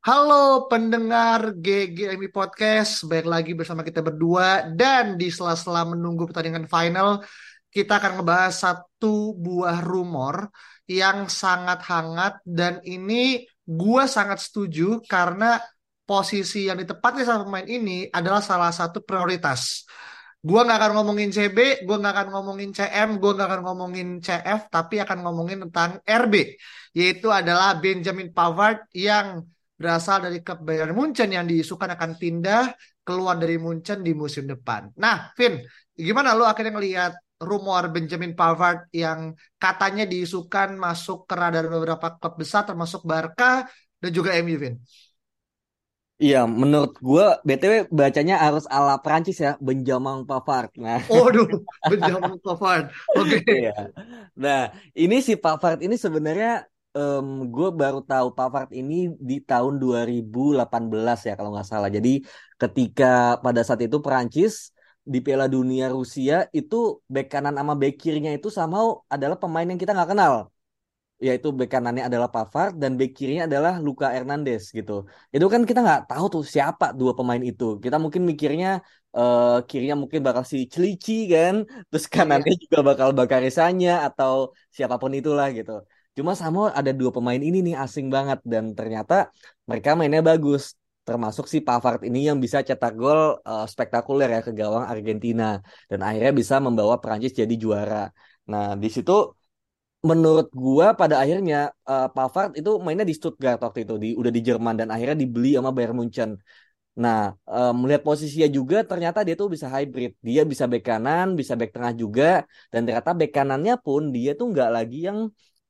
Halo pendengar GGMI Podcast, baik lagi bersama kita berdua dan di sela-sela menunggu pertandingan final, kita akan ngebahas satu buah rumor yang sangat hangat dan ini gua sangat setuju karena posisi yang ditempati sama pemain ini adalah salah satu prioritas. Gua nggak akan ngomongin CB, gua nggak akan ngomongin CM, gua nggak akan ngomongin CF, tapi akan ngomongin tentang RB, yaitu adalah Benjamin Pavard yang berasal dari klub Bayern Munchen yang diisukan akan pindah keluar dari Munchen di musim depan. Nah, Vin, gimana lo akhirnya ngelihat rumor Benjamin Pavard yang katanya diisukan masuk ke radar beberapa klub besar termasuk Barca dan juga MU, Vin? Iya, menurut gue BTW bacanya harus ala Prancis ya, Benjamin Pavard. Nah, Waduh, Benjamin Pavard. Oke. iya. Nah, ini si Pavard ini sebenarnya gue baru tahu Pavard ini di tahun 2018 ya kalau nggak salah. Jadi ketika pada saat itu Prancis di Piala Dunia Rusia itu bek kanan sama bek kirinya itu sama adalah pemain yang kita nggak kenal yaitu bek kanannya adalah Pavard dan bek kirinya adalah Luka Hernandez gitu. Itu kan kita nggak tahu tuh siapa dua pemain itu. Kita mungkin mikirnya uh, kirinya mungkin bakal si Celici kan, terus Iya. kanannya juga bakal Bakarisanya atau siapa pun itulah gitu. Cuma sama ada dua pemain ini nih asing banget dan ternyata mereka mainnya bagus. Termasuk si Pavard ini yang bisa cetak gol uh, spektakuler ya ke gawang Argentina dan akhirnya bisa membawa Prancis jadi juara. Nah, di situ menurut gua pada akhirnya uh, Pavard itu mainnya di Stuttgart waktu itu di udah di Jerman dan akhirnya dibeli sama Bayern Munchen. Nah, uh, melihat posisinya juga ternyata dia tuh bisa hybrid. Dia bisa bek kanan, bisa bek tengah juga dan ternyata bek kanannya pun dia tuh nggak lagi yang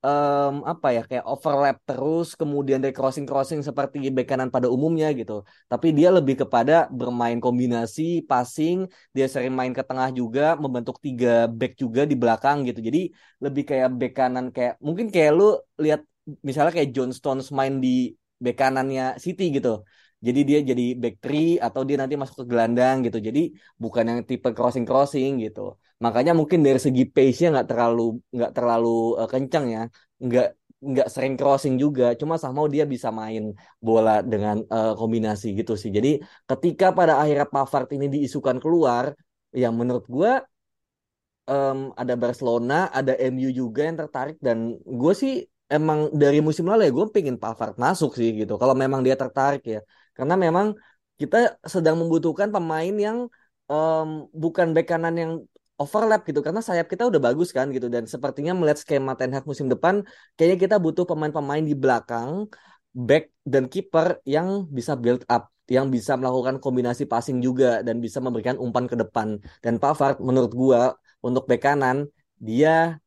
um, apa ya kayak overlap terus kemudian dari crossing crossing seperti bek kanan pada umumnya gitu. Tapi dia lebih kepada bermain kombinasi passing dia sering main ke tengah juga membentuk tiga back juga di belakang gitu. Jadi lebih kayak bek kanan kayak mungkin kayak lu lihat misalnya kayak John Stones main di bek kanannya City gitu. Jadi dia jadi back three atau dia nanti masuk ke gelandang gitu. Jadi bukan yang tipe crossing crossing gitu Makanya mungkin dari segi pace-nya nggak terlalu nggak terlalu uh, kencang ya, nggak nggak sering crossing juga. Cuma sama dia bisa main bola dengan uh, kombinasi gitu sih. Jadi ketika pada akhirnya Pavard ini diisukan keluar, yang menurut gue um, ada Barcelona, ada MU juga yang tertarik dan gue sih emang dari musim lalu ya gue pengen Pavard masuk sih gitu. Kalau memang dia tertarik ya, karena memang kita sedang membutuhkan pemain yang um, bukan bek kanan yang overlap gitu karena sayap kita udah bagus kan gitu. Dan sepertinya melihat skema Ten Hag musim depan kayaknya kita butuh pemain-pemain di belakang back dan kiper yang bisa build up yang bisa melakukan kombinasi passing juga dan bisa memberikan umpan ke depan. Dan Pavard menurut gua untuk bek kanan dia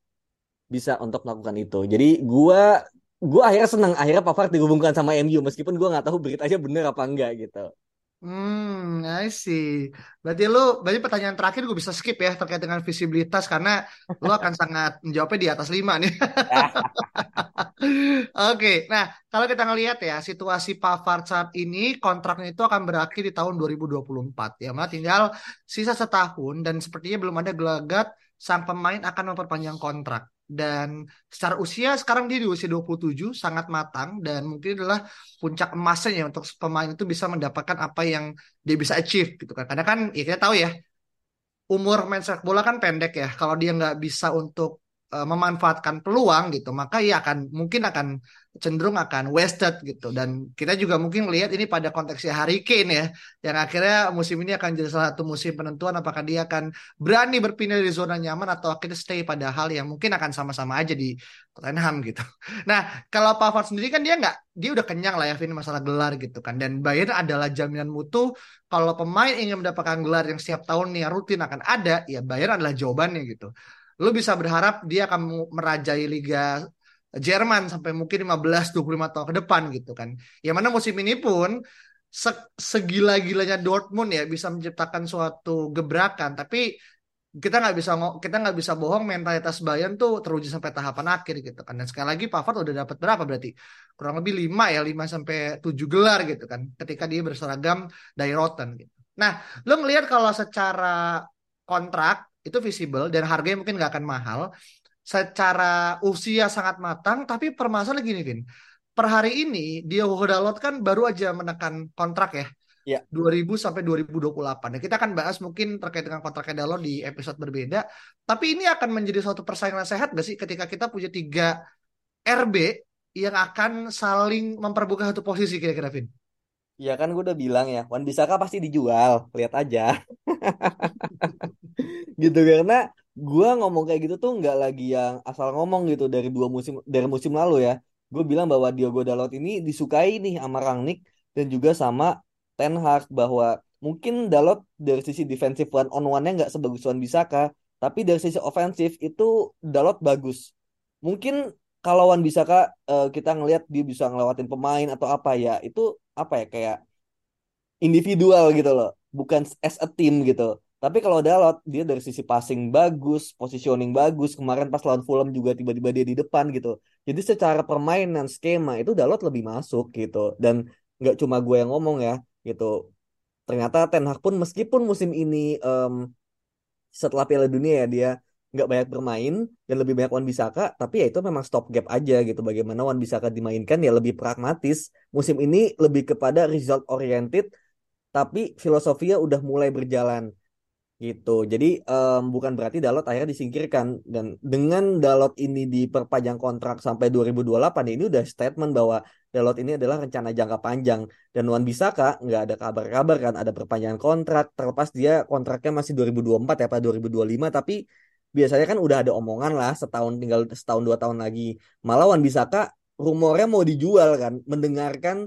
bisa untuk melakukan itu. Jadi gua gua akhirnya senang akhirnya Pavard dihubungkan sama MU meskipun gua nggak tahu beritanya bener apa enggak gitu Hmm, I see. Berarti lu, berarti pertanyaan terakhir gue bisa skip ya terkait dengan visibilitas karena lu akan sangat menjawabnya di atas lima nih. Oke, nah kalau kita ngelihat ya situasi Pavard saat ini kontraknya itu akan berakhir di tahun 2024 ya, mana tinggal sisa setahun dan sepertinya belum ada gelagat sang pemain akan memperpanjang kontrak. Dan secara usia sekarang dia di usia 27 sangat matang dan mungkin adalah puncak emasnya ya untuk pemain itu bisa mendapatkan apa yang dia bisa achieve gitu kan. Karena kan ya kita tahu ya umur main sepak bola kan pendek ya. Kalau dia nggak bisa untuk uh, memanfaatkan peluang gitu, maka ya akan mungkin akan cenderung akan wasted gitu. Dan kita juga mungkin lihat ini pada konteksnya Harry Kane ya, yang akhirnya musim ini akan jadi salah satu musim penentuan apakah dia akan berani berpindah dari zona nyaman atau akhirnya stay pada hal yang mungkin akan sama-sama aja di Tottenham gitu. Nah, kalau Pavard sendiri kan dia nggak, dia udah kenyang lah ya ini masalah gelar gitu kan. Dan Bayern adalah jaminan mutu kalau pemain ingin mendapatkan gelar yang setiap tahun nih rutin akan ada, ya Bayern adalah jawabannya gitu lu bisa berharap dia akan merajai Liga Jerman sampai mungkin 15-25 tahun ke depan gitu kan. Yang mana musim ini pun se segila-gilanya Dortmund ya bisa menciptakan suatu gebrakan, tapi kita nggak bisa kita nggak bisa bohong mentalitas Bayern tuh teruji sampai tahapan akhir gitu kan. Dan sekali lagi Pavard udah dapat berapa berarti? Kurang lebih 5 ya, 5 sampai 7 gelar gitu kan ketika dia berseragam dari Rotten gitu. Nah, lu ngelihat kalau secara kontrak itu visible dan harganya mungkin nggak akan mahal. Secara usia sangat matang, tapi permasalahan gini, Vin. per hari ini Diogo Dalot kan baru aja menekan kontrak ya. Ya. 2000 sampai 2028. Nah, kita akan bahas mungkin terkait dengan kontraknya Dalot di episode berbeda. Tapi ini akan menjadi suatu persaingan sehat gak sih ketika kita punya tiga RB yang akan saling memperbuka satu posisi kira-kira Vin? Ya kan gue udah bilang ya, Wan Bisaka pasti dijual, lihat aja. gitu karena gue ngomong kayak gitu tuh nggak lagi yang asal ngomong gitu dari dua musim dari musim lalu ya. Gue bilang bahwa Diogo Dalot ini disukai nih sama Rangnick dan juga sama Ten Hag bahwa mungkin Dalot dari sisi defensive one on one-nya nggak sebagus Wan Bisaka, tapi dari sisi ofensif itu Dalot bagus. Mungkin kalau Wan Bisaka uh, kita ngelihat dia bisa ngelewatin pemain atau apa ya, itu apa ya kayak individual gitu loh, bukan as a team gitu. Tapi kalau Dalot dia dari sisi passing bagus, positioning bagus. Kemarin pas lawan Fulham juga tiba-tiba dia di depan gitu. Jadi secara permainan skema itu Dalot lebih masuk gitu. Dan nggak cuma gue yang ngomong ya gitu. Ternyata Ten Hag pun meskipun musim ini um, setelah Piala Dunia ya dia nggak banyak bermain dan lebih banyak Wan Bisaka, tapi ya itu memang stop gap aja gitu. Bagaimana Wan Bisaka dimainkan ya lebih pragmatis. Musim ini lebih kepada result oriented, tapi filosofinya udah mulai berjalan gitu. Jadi um, bukan berarti Dalot akhirnya disingkirkan. Dan dengan Dalot ini diperpanjang kontrak sampai 2028 ini udah statement bahwa Dalot ini adalah rencana jangka panjang. Dan Wan Bisaka nggak ada kabar-kabar kan ada perpanjangan kontrak. Terlepas dia kontraknya masih 2024 ya Pak 2025 tapi biasanya kan udah ada omongan lah setahun tinggal setahun dua tahun lagi. Malah Wan Bisaka rumornya mau dijual kan mendengarkan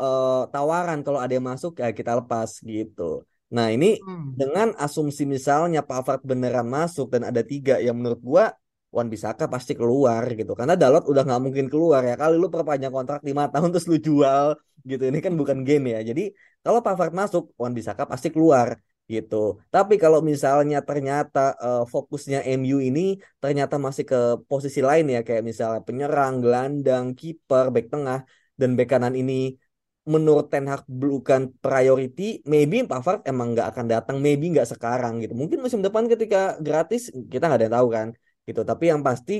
uh, tawaran kalau ada yang masuk ya kita lepas gitu. Nah ini hmm. dengan asumsi misalnya Pak Pavard beneran masuk dan ada tiga yang menurut gua Wan Bisaka pasti keluar gitu. Karena Dalot udah nggak mungkin keluar ya kali lu perpanjang kontrak lima tahun terus lu jual gitu. Ini kan bukan game ya. Jadi kalau Pak Pavard masuk Wan Bisaka pasti keluar gitu. Tapi kalau misalnya ternyata uh, fokusnya MU ini ternyata masih ke posisi lain ya. Kayak misalnya penyerang gelandang kiper back tengah dan back kanan ini menurut Ten Hag bukan priority, maybe Pavard emang nggak akan datang, maybe nggak sekarang gitu. Mungkin musim depan ketika gratis kita nggak ada yang tahu kan, gitu. Tapi yang pasti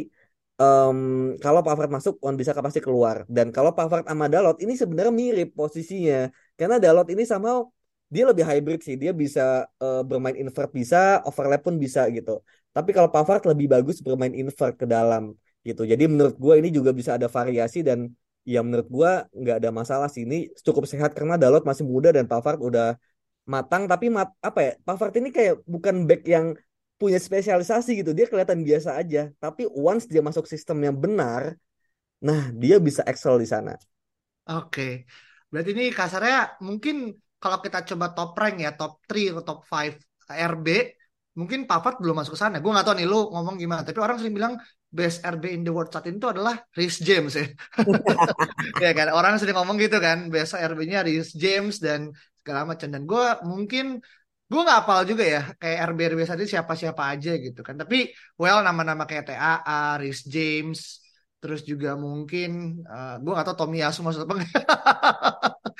um, kalau Pavard masuk, Wan bisa pasti keluar. Dan kalau Pavard sama Dalot ini sebenarnya mirip posisinya, karena Dalot ini sama dia lebih hybrid sih, dia bisa uh, bermain invert bisa, overlap pun bisa gitu. Tapi kalau Pavard lebih bagus bermain invert ke dalam gitu. Jadi menurut gue ini juga bisa ada variasi dan ya menurut gua nggak ada masalah sih. Ini cukup sehat karena Dalot masih muda dan Pavard udah matang. Tapi mat apa ya Pavard ini kayak bukan back yang punya spesialisasi gitu. Dia kelihatan biasa aja. Tapi once dia masuk sistem yang benar nah dia bisa excel di sana. Oke. Berarti ini kasarnya mungkin kalau kita coba top rank ya top 3 atau top 5 RB mungkin Pavard belum masuk ke sana. Gue nggak tahu nih lu ngomong gimana. Tapi orang sering bilang best RB in the world saat ini itu adalah Rhys James ya. ya kan? Orang sering ngomong gitu kan best RB-nya Rhys James dan segala macam. Dan gue mungkin gue nggak apal juga ya kayak RB RB saat ini siapa siapa aja gitu kan. Tapi well nama-nama kayak TAA, Rhys James terus juga mungkin uh, eh, gue gak tau Tommy Yasu maksud apa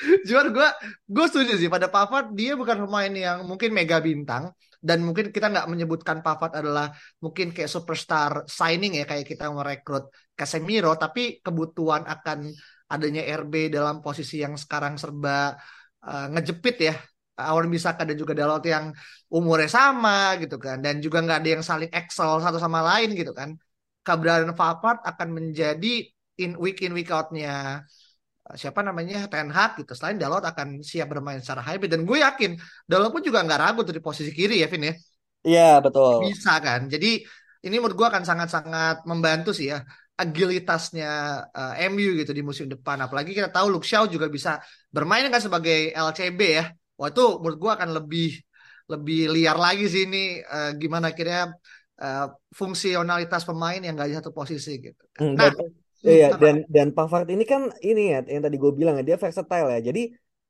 Cuman gue gue setuju sih pada Pavard dia bukan pemain yang mungkin mega bintang dan mungkin kita nggak menyebutkan Pavard adalah mungkin kayak superstar signing ya kayak kita merekrut Casemiro tapi kebutuhan akan adanya RB dalam posisi yang sekarang serba uh, ngejepit ya. Awan Bisaka dan juga Dalot yang umurnya sama gitu kan. Dan juga nggak ada yang saling excel satu sama lain gitu kan. Keberadaan Pavard akan menjadi in week in week outnya siapa namanya Ten Hag gitu. Selain Dalot akan siap bermain secara hybrid dan gue yakin Dalot pun juga nggak ragu dari posisi kiri ya Vin ya. Iya betul. Bisa kan. Jadi ini menurut gue akan sangat-sangat membantu sih ya agilitasnya uh, eh, MU gitu di musim depan. Apalagi kita tahu Luke Shaw juga bisa bermain kan sebagai LCB ya. Wah itu menurut gue akan lebih lebih liar lagi sih ini uh, gimana akhirnya uh, fungsionalitas pemain yang gak di satu posisi gitu. Hmm, nah, Iya dan dan Pavard ini kan ini ya yang tadi gue bilang ya dia versatile ya. Jadi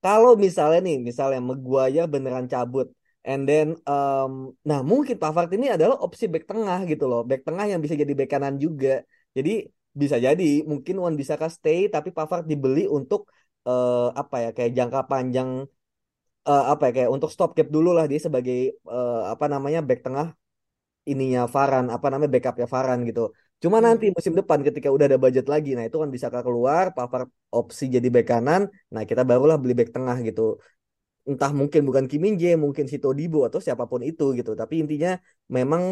kalau misalnya nih misalnya Maguire beneran cabut and then um, nah mungkin Pavard ini adalah opsi back tengah gitu loh. Back tengah yang bisa jadi back kanan juga. Jadi bisa jadi mungkin Wan bisa stay tapi Pavard dibeli untuk uh, apa ya kayak jangka panjang uh, apa ya kayak untuk stop gap dulu lah dia sebagai uh, apa namanya back tengah ininya Varan apa namanya backupnya Varan gitu Cuma nanti Hmm. musim depan ketika udah ada budget lagi, nah itu kan bisa keluar, Pavard opsi jadi bek kanan, nah kita barulah beli bek tengah gitu. Entah mungkin bukan Kim Min Jae, mungkin si Todibo atau siapa pun itu gitu. Tapi intinya memang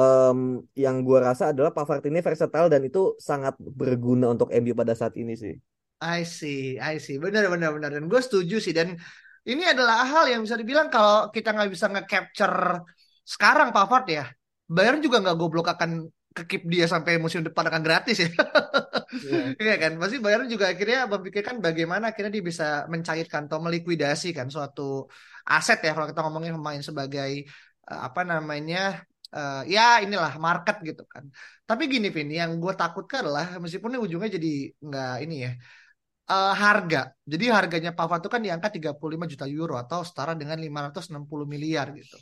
em, yang gua rasa adalah Pavard ini versatile dan itu sangat berguna untuk MU pada saat ini sih. I see, I see. Benar, benar, benar. Dan gue setuju sih. Dan ini adalah hal yang bisa dibilang kalau kita nggak bisa nge-capture sekarang Pavard ya, Bayern juga nggak goblok akan kekip dia sampai musim depan akan gratis ya. Iya. Iya kan? Pasti Bayern juga akhirnya memikirkan bagaimana akhirnya dia bisa mencairkan atau melikuidasi kan suatu aset ya kalau kita ngomongin pemain sebagai eh, apa namanya eh, ya inilah market gitu kan. Tapi gini Vin, yang gue takutkan adalah meskipun ujungnya jadi nggak ini ya eh, harga. Jadi harganya Pavard itu kan di angka 35 juta euro atau setara dengan 560 miliar gitu.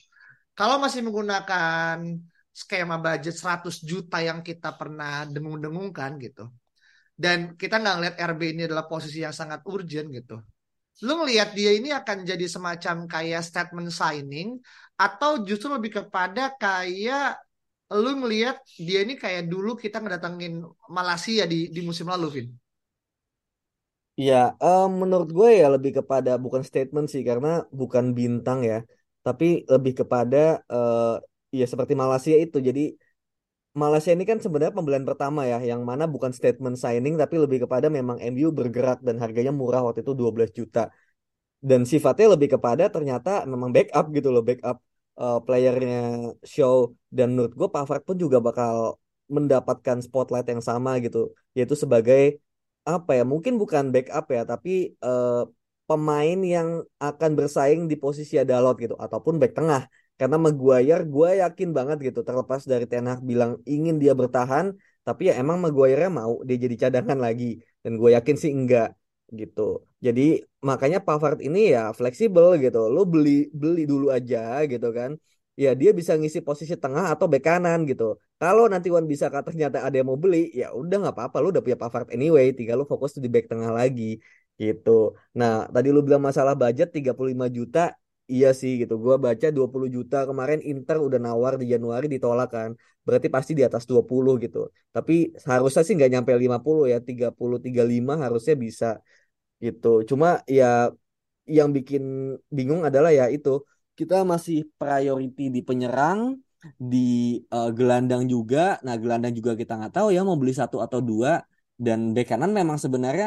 Kalau masih menggunakan skema budget 100 juta yang kita pernah dengung-dengungkan gitu. Dan kita nggak ngeliat RB ini adalah posisi yang sangat urgent gitu. Lu ngelihat dia ini akan jadi semacam kayak statement signing atau justru lebih kepada kayak lu ngelihat dia ini kayak dulu kita ngedatengin Malaysia di di musim lalu, Vin. Ya, em, menurut gue ya lebih kepada bukan statement sih karena bukan bintang ya, tapi lebih kepada eh, ya seperti Malaysia itu. Jadi Malaysia ini kan sebenarnya pembelian pertama ya, yang mana bukan statement signing tapi lebih kepada memang MU bergerak dan harganya murah waktu itu 12 juta. Dan sifatnya lebih kepada ternyata memang backup gitu loh, backup eh, playernya Show. Dan menurut gue Pavard pun juga bakal mendapatkan spotlight yang sama gitu, yaitu sebagai apa ya mungkin bukan backup ya tapi eh, pemain yang akan bersaing di posisi Dalot gitu ataupun back tengah karena Maguire gue yakin banget gitu terlepas dari Ten Hag bilang ingin dia bertahan tapi ya emang Maguire mau dia jadi cadangan lagi dan gue yakin sih enggak gitu. Jadi makanya Pavard ini ya fleksibel gitu lo beli beli dulu aja gitu kan. Ya dia bisa ngisi posisi tengah atau bek kanan gitu. Kalau nanti Wan bisa ternyata ada yang mau beli, ya udah nggak apa-apa, lu udah punya Pavard anyway, tinggal lu fokus di back tengah lagi gitu. Nah, tadi lu bilang masalah budget 35 juta, iya sih gitu. Gua baca 20 juta kemarin Inter udah nawar di Januari ditolak kan. Berarti pasti di atas 20 gitu. Tapi seharusnya sih nggak nyampe 50 ya, 30 35 harusnya bisa gitu. Cuma ya yang bikin bingung adalah ya itu kita masih priority di penyerang di eh, gelandang juga. Nah, gelandang juga kita nggak tahu ya mau beli satu atau dua. Dan bek kanan memang sebenarnya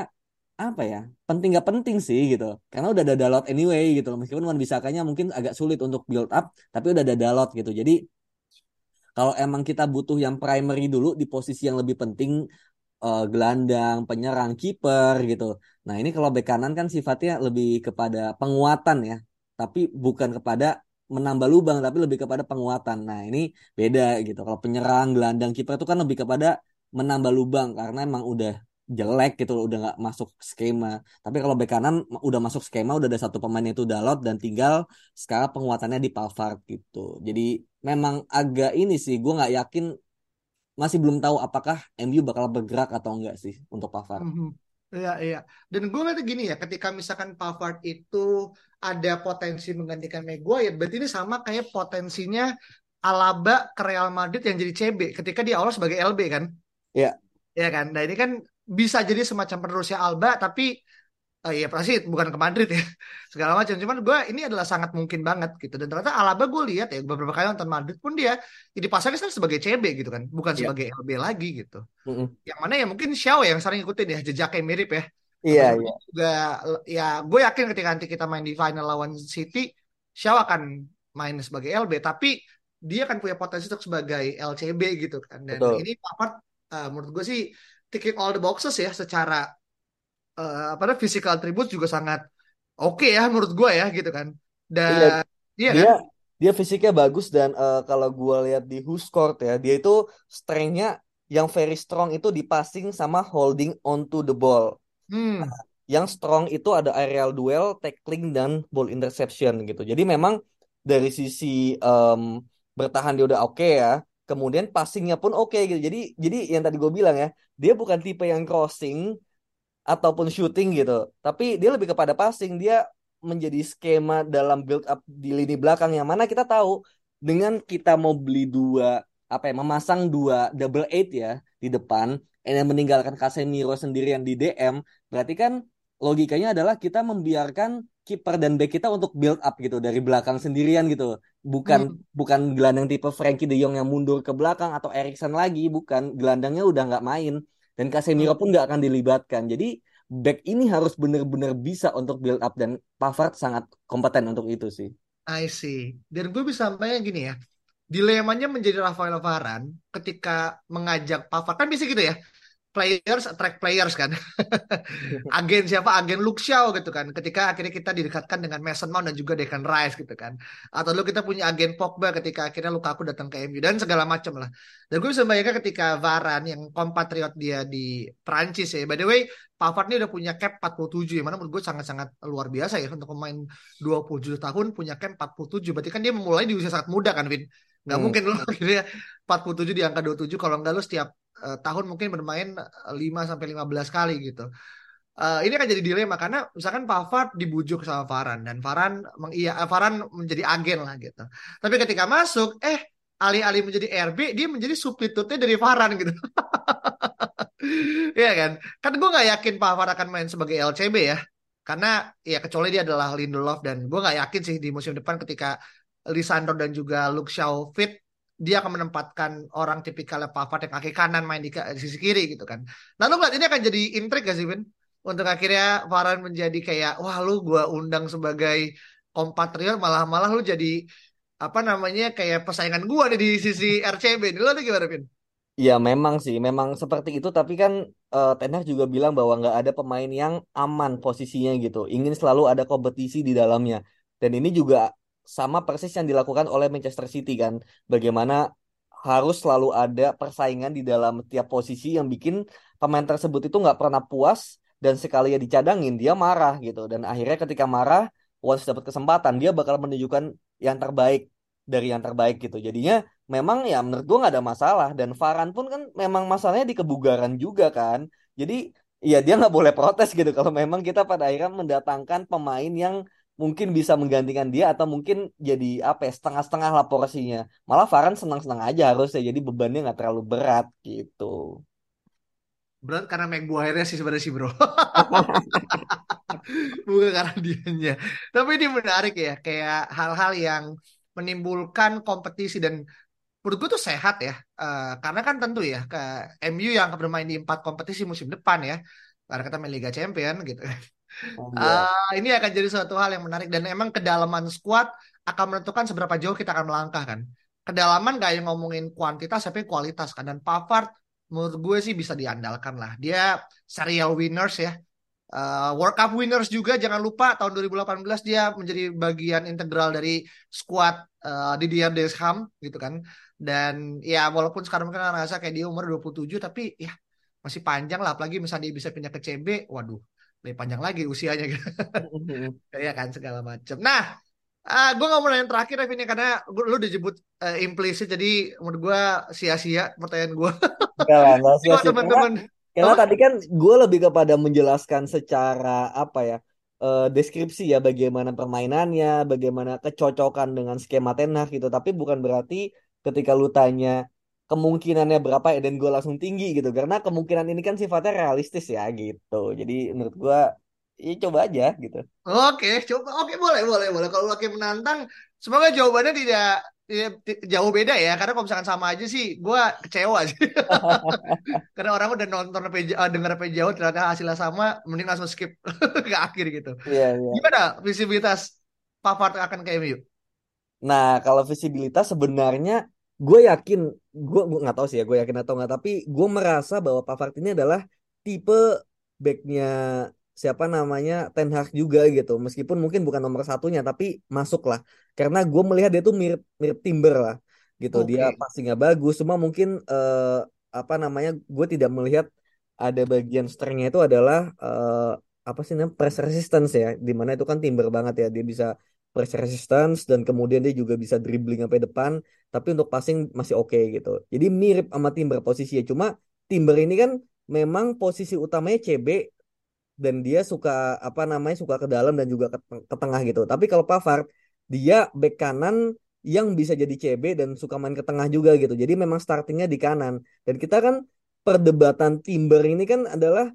apa ya penting nggak penting sih gitu. Karena udah ada Dalot anyway gitu loh. Meskipun Wan Bisakanya mungkin agak sulit untuk build up tapi udah ada Dalot gitu. Jadi kalau emang kita butuh yang primary dulu di posisi yang lebih penting eh, gelandang penyerang kiper gitu. Nah ini kalau bek kanan kan sifatnya lebih kepada penguatan ya. Tapi bukan kepada menambah lubang tapi lebih kepada penguatan. Nah ini beda gitu. Kalau penyerang gelandang kiper itu kan lebih kepada menambah lubang karena emang udah jelek gitu loh, udah nggak masuk skema. Tapi kalau bek kanan udah masuk skema, udah ada satu pemain itu Dalot dan tinggal sekarang penguatannya di Pavard gitu. Jadi memang agak ini sih, gue nggak yakin, masih belum tahu apakah MU bakal bergerak atau enggak sih untuk Pavard. Mhm. Iya, iya. Dan gue ngeliatnya gini ya, ketika misalkan Pavard itu ada potensi menggantikan Maguire, berarti ini sama kayak potensinya Alaba ke Real Madrid yang jadi CB ketika dia awal sebagai LB kan. Ya, Ya kan? Nah ini kan bisa jadi semacam penerusnya Alba, tapi eh, ya pasti bukan ke Madrid ya segala macam. Cuman gue ini adalah sangat mungkin banget gitu. Dan ternyata Alaba gue lihat ya beberapa kali nonton Madrid pun dia ya dipasangnya kan sebagai CB gitu kan, bukan Iya. sebagai LB lagi gitu. Mm-mm. Yang mana ya mungkin Xiao yang sering ngikutin ya jejaknya mirip ya. Iya, Apalagi iya. juga ya gue yakin ketika nanti kita main di final lawan City, Xiao akan main sebagai LB, tapi dia akan punya potensi untuk sebagai LCB gitu kan. Dan Betul. ini Pavard eh, menurut gue sih ticking all the boxes ya secara eh, apa namanya physical attribute juga sangat oke ya menurut gue ya gitu kan. Iya, Dan iya kan? dia dia fisiknya bagus dan eh, kalau gua lihat di Who Scored ya, dia itu strength-nya yang very strong itu di passing sama holding onto the ball. Hmm. Yang strong itu ada aerial duel, tackling dan ball interception gitu. Jadi memang dari sisi em, bertahan dia udah oke ya. Kemudian passingnya pun oke gitu. Jadi jadi yang tadi gue bilang ya, dia bukan tipe yang crossing ataupun shooting gitu. Tapi dia lebih kepada passing. Dia menjadi skema dalam build up di lini belakang yang mana kita tahu dengan kita mau beli dua apa ya memasang dua double eight ya di depan dan meninggalkan Casemiro sendirian di DM berarti kan logikanya adalah kita membiarkan kiper dan back kita untuk build up gitu dari belakang sendirian gitu bukan hmm. bukan gelandang tipe Frankie De Jong yang mundur ke belakang atau Erikson lagi bukan gelandangnya udah nggak main dan Casemiro pun nggak akan dilibatkan jadi back ini harus benar-benar bisa untuk build up dan Pavard sangat kompeten untuk itu sih I see. Dan gue bisa sampaikan gini ya. Dilemanya menjadi Rafael Varane ketika mengajak Pavard. Kan bisa gitu ya players attract players kan. agen siapa? Agen Luke Shaw gitu kan. Ketika akhirnya kita didekatkan dengan Mason Mount dan juga Declan Rice gitu kan. Atau dulu kita punya agen Pogba ketika akhirnya Lukaku datang ke MU dan segala macam lah. Dan gue bisa bayangkan ketika Varane yang kompatriot dia di Prancis ya. By the way, Pavard ini udah punya cap 47 yang mana menurut gue sangat-sangat luar biasa ya untuk pemain 27 tahun punya cap 47. Berarti kan dia memulai di usia sangat muda kan, Vin. Gak hmm. mungkin lo akhirnya 47 di angka 27 kalau enggak lo setiap uh, tahun mungkin bermain 5 sampai 15 kali gitu. Uh, ini akan jadi dilema karena misalkan Pavard dibujuk sama Varan dan Varan iya Varan menjadi agen lah gitu. Tapi ketika masuk eh alih-alih menjadi RB dia menjadi substitutnya dari Varan gitu. Iya kan? Kan gue nggak yakin Pavard akan main sebagai LCB ya. Karena ya kecuali dia adalah Lindelof dan gue nggak yakin sih di musim depan ketika Lisandro dan juga Luke Shaw fit dia akan menempatkan orang tipikal Pavard yang kaki kanan main di, sisi kiri gitu kan. Nah lu ini akan jadi intrik gak sih Vin? Untuk akhirnya Varane menjadi kayak wah lu gua undang sebagai kompatriot malah malah lu jadi apa namanya kayak persaingan nih di sisi RCB. Lu ada gimana Vin? Iya memang sih, memang seperti itu. Tapi kan uh, Ten juga bilang bahwa nggak ada pemain yang aman posisinya gitu. Ingin selalu ada kompetisi di dalamnya. Dan ini juga sama persis yang dilakukan oleh Manchester City kan. Bagaimana harus selalu ada persaingan di dalam tiap posisi yang bikin pemain tersebut itu nggak pernah puas dan sekali ya dicadangin dia marah gitu. Dan akhirnya ketika marah, once dapat kesempatan dia bakal menunjukkan yang terbaik dari yang terbaik gitu. Jadinya memang ya menurut gua nggak ada masalah dan Varan pun kan memang masalahnya di kebugaran juga kan. Jadi ya dia nggak boleh protes gitu kalau memang kita pada akhirnya mendatangkan pemain yang mungkin bisa menggantikan dia atau mungkin jadi apa ya setengah-setengah lah porsinya. Malah Varan senang-senang aja harusnya jadi bebannya nggak terlalu berat gitu. Berat karena Maguire sih sebenarnya sih bro. Bukan karena dianya. Tapi ini menarik ya kayak hal-hal yang menimbulkan kompetisi dan menurut gue tuh sehat ya. Uh, karena kan tentu ya ke MU yang bermain di empat kompetisi musim depan ya. Karena kita main Liga Champion gitu. Uh, ini akan jadi suatu hal yang menarik dan emang kedalaman squad akan menentukan seberapa jauh kita akan melangkah kan. Kedalaman gak yang ngomongin kuantitas tapi kualitas kan dan Pavard menurut gue sih bisa diandalkan lah. Dia serial winners ya. Uh, World Cup winners juga jangan lupa tahun 2018 dia menjadi bagian integral dari squad uh, Didier Deschamps gitu kan. Dan ya walaupun sekarang kan ngerasa kayak dia umur 27 tapi ya masih panjang lah apalagi misalnya dia bisa pindah ke CB, waduh lebih panjang lagi usianya gitu. ya kan segala macam. Nah, uh, gue nggak mau nanya terakhir Rev ini karena gua, lu disebut uh, implisit jadi menurut gue sia-sia pertanyaan gue. Enggak sia-sia. Teman-teman. Karena, karena tadi kan gue lebih kepada menjelaskan secara apa ya uh, deskripsi ya bagaimana permainannya, bagaimana kecocokan dengan skema tenah gitu. Tapi bukan berarti ketika lu tanya kemungkinannya berapa ya dan gue langsung tinggi gitu. Karena kemungkinan ini kan sifatnya realistis ya gitu. Jadi menurut gue ya coba aja gitu. Oke coba oke boleh boleh boleh. Kalau lagi menantang semoga jawabannya tidak, tidak jauh beda ya. Karena kalau misalkan sama aja sih gue kecewa sih. Karena orang udah nonton apa uh, dengar apa jauh ternyata hasilnya sama mending langsung skip ke akhir gitu. Yeah, yeah. gimana visibilitas Pavard akan ke MU nah kalau visibilitas sebenarnya gue yakin gue gue nggak tahu sih ya gue yakin atau nggak tapi gue merasa bahwa Pavard ini adalah tipe backnya siapa namanya Ten Hag juga gitu. Meskipun mungkin bukan nomor satunya tapi masuk lah karena gue melihat dia tuh mirip mirip Timber lah gitu. Okay. dia passingnya bagus cuma mungkin uh, apa namanya gue tidak melihat ada bagian strengthnya itu adalah uh, apa sih namanya press resistance ya. Di mana itu kan Timber banget ya dia bisa press resistance dan kemudian dia juga bisa dribbling sampai depan tapi untuk passing masih oke okay, gitu jadi mirip sama Timber posisinya cuma Timber ini kan memang posisi utamanya CB dan dia suka apa namanya suka ke dalam dan juga ke, ke tengah gitu tapi kalau Pavard dia back kanan yang bisa jadi CB dan suka main ke tengah juga gitu. Jadi memang startingnya di kanan. Dan kita kan perdebatan Timber ini kan adalah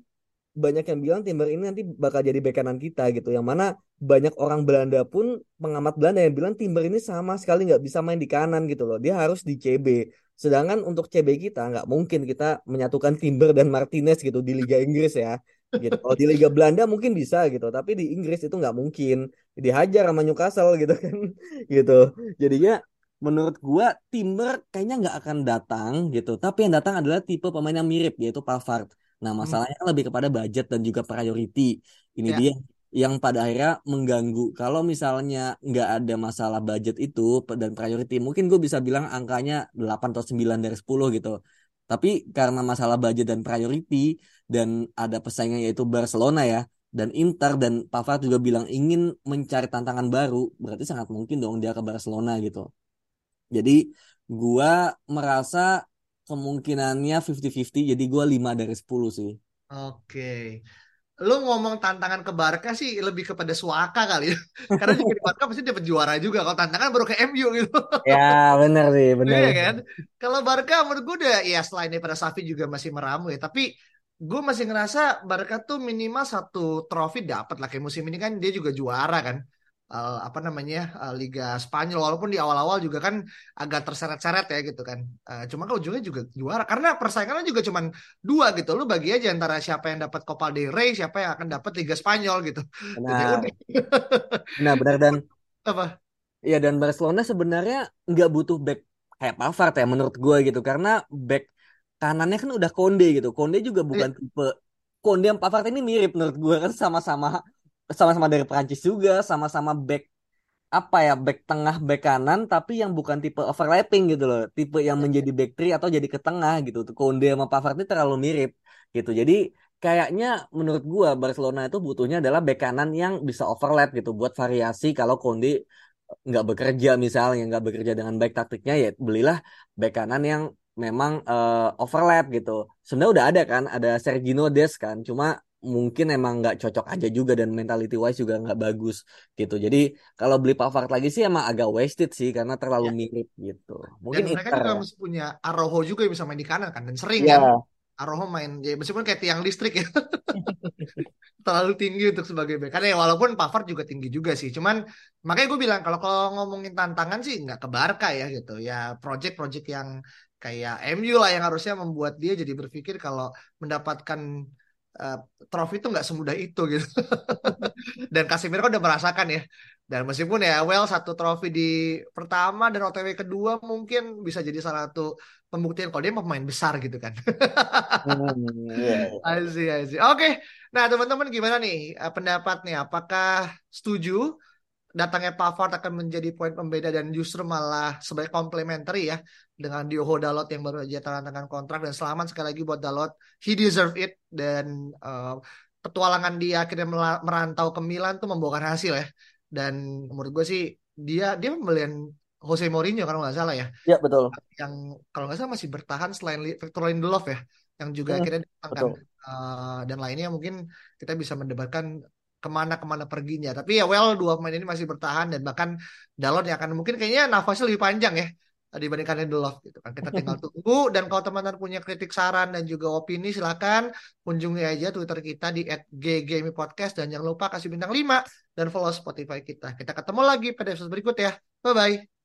banyak yang bilang Timber ini nanti bakal jadi bek kanan kita gitu. Yang mana banyak orang Belanda pun pengamat Belanda yang bilang Timber ini sama sekali nggak bisa main di kanan gitu loh. Dia harus di CB. Sedangkan untuk CB kita nggak mungkin kita menyatukan Timber dan Martinez gitu di Liga Inggris ya. Gitu. Kalau di Liga Belanda mungkin bisa gitu, tapi di Inggris itu nggak mungkin. Dihajar sama Newcastle gitu kan. gitu. Jadinya menurut gua Timber kayaknya nggak akan datang gitu. Tapi yang datang adalah tipe pemain yang mirip yaitu Pavard. Nah, hmm. masalahnya kan lebih kepada budget dan juga priority. Ini ya. dia yang pada akhirnya mengganggu. Kalau misalnya nggak ada masalah budget itu dan priority, mungkin gue bisa bilang angkanya 8 atau 9 dari 10 gitu. Tapi karena masalah budget dan priority dan ada pesaingnya yaitu Barcelona ya, dan Inter dan Pavard juga bilang ingin mencari tantangan baru, berarti sangat mungkin dong dia ke Barcelona gitu. Jadi gua merasa kemungkinannya 50-50 jadi gue 5 dari 10 sih. Oke. Lu ngomong tantangan ke Barca sih lebih kepada Suaka kali ya. Karena juga di Barca pasti dapat juara juga. Kalau tantangan baru ke MU gitu. Ya bener sih, bener. Iya kan? Kalau Barca menurut gue udah ya selain daripada Safi juga masih meramu ya. Tapi gue masih ngerasa Barca tuh minimal satu trofi dapat lah kayak musim ini kan dia juga juara kan uh, apa namanya uh, Liga Spanyol walaupun di awal-awal juga kan agak terseret-seret ya gitu kan. Uh, cuma kan ujungnya juga juara karena persaingannya juga cuma dua gitu. Lu bagi aja antara siapa yang dapat Copa del Rey, siapa yang akan dapat Liga Spanyol gitu. Nah, nah benar dan apa? Iya dan Barcelona sebenarnya nggak butuh back kayak Pavard ya menurut gue gitu karena back kanannya kan udah Konde gitu. Konde juga bukan yeah. tipe Konde yang Pavard ini mirip menurut gue kan sama-sama sama-sama dari Prancis juga, sama-sama back apa ya back tengah back kanan tapi yang bukan tipe overlapping gitu loh. Tipe yang menjadi back three atau jadi ke tengah gitu. Konde sama Pavard ini terlalu mirip gitu. Jadi kayaknya menurut gua Barcelona itu butuhnya adalah back kanan yang bisa overlap gitu buat variasi kalau Konde nggak bekerja misalnya nggak bekerja dengan baik taktiknya ya belilah back kanan yang memang uh, overlap gitu. Sebenarnya udah ada kan ada Sergino Des kan cuma mungkin emang nggak cocok aja juga dan mentality wise juga nggak bagus gitu. Jadi kalau beli Pavard lagi sih emang agak wasted sih karena terlalu ya. mirip gitu. Mungkin dan mereka juga masih punya Aroho juga yang bisa main di kanan kan dan sering ya. kan Aroho main ya meskipun kayak tiang listrik ya. terlalu tinggi untuk sebagai bek. Karena ya walaupun Pavard juga tinggi juga sih. Cuman makanya gue bilang kalau kalau ngomongin tantangan sih nggak ke Barca ya gitu. Ya project-project yang kayak MU lah yang harusnya membuat dia jadi berpikir kalau mendapatkan uh, trofi itu nggak semudah itu gitu. dan Casemiro kan udah merasakan ya. Dan meskipun ya well satu trofi di pertama dan OTW kedua mungkin bisa jadi salah satu pembuktian kalau dia pemain besar gitu kan. hmm, yeah. I see, I see. Oke, okay. nah teman-teman gimana nih uh, pendapatnya? Apakah setuju datangnya Pavard akan menjadi poin pembeda dan justru malah sebagai komplementari ya dengan Diogo Dalot yang baru aja tanda tangan kontrak. Dan selamat sekali lagi buat Dalot. He deserve it. Dan uh, petualangan dia akhirnya merantau ke Milan tuh membawakan hasil ya. Dan menurut gue sih dia dia pembelian Jose Mourinho kalau nggak salah ya. Ya betul. Yang kalau nggak salah masih bertahan selain Victor Lindelof ya, yang juga hmm, akhirnya datangkan uh, dan lainnya mungkin kita bisa mendebatkan ke mana-kemana perginya. Tapi ya well dua pemain ini masih bertahan dan bahkan Dalot yang akan mungkin kayaknya nafasnya lebih panjang ya dibandingkan Lindelof gitu kan. Kita tinggal tunggu dan kalau teman-teman punya kritik saran dan juga opini silakan kunjungi aja Twitter kita di @ggmipodcast dan jangan lupa kasih bintang 5 dan follow Spotify kita. Kita ketemu lagi pada episode berikut ya. Bye bye.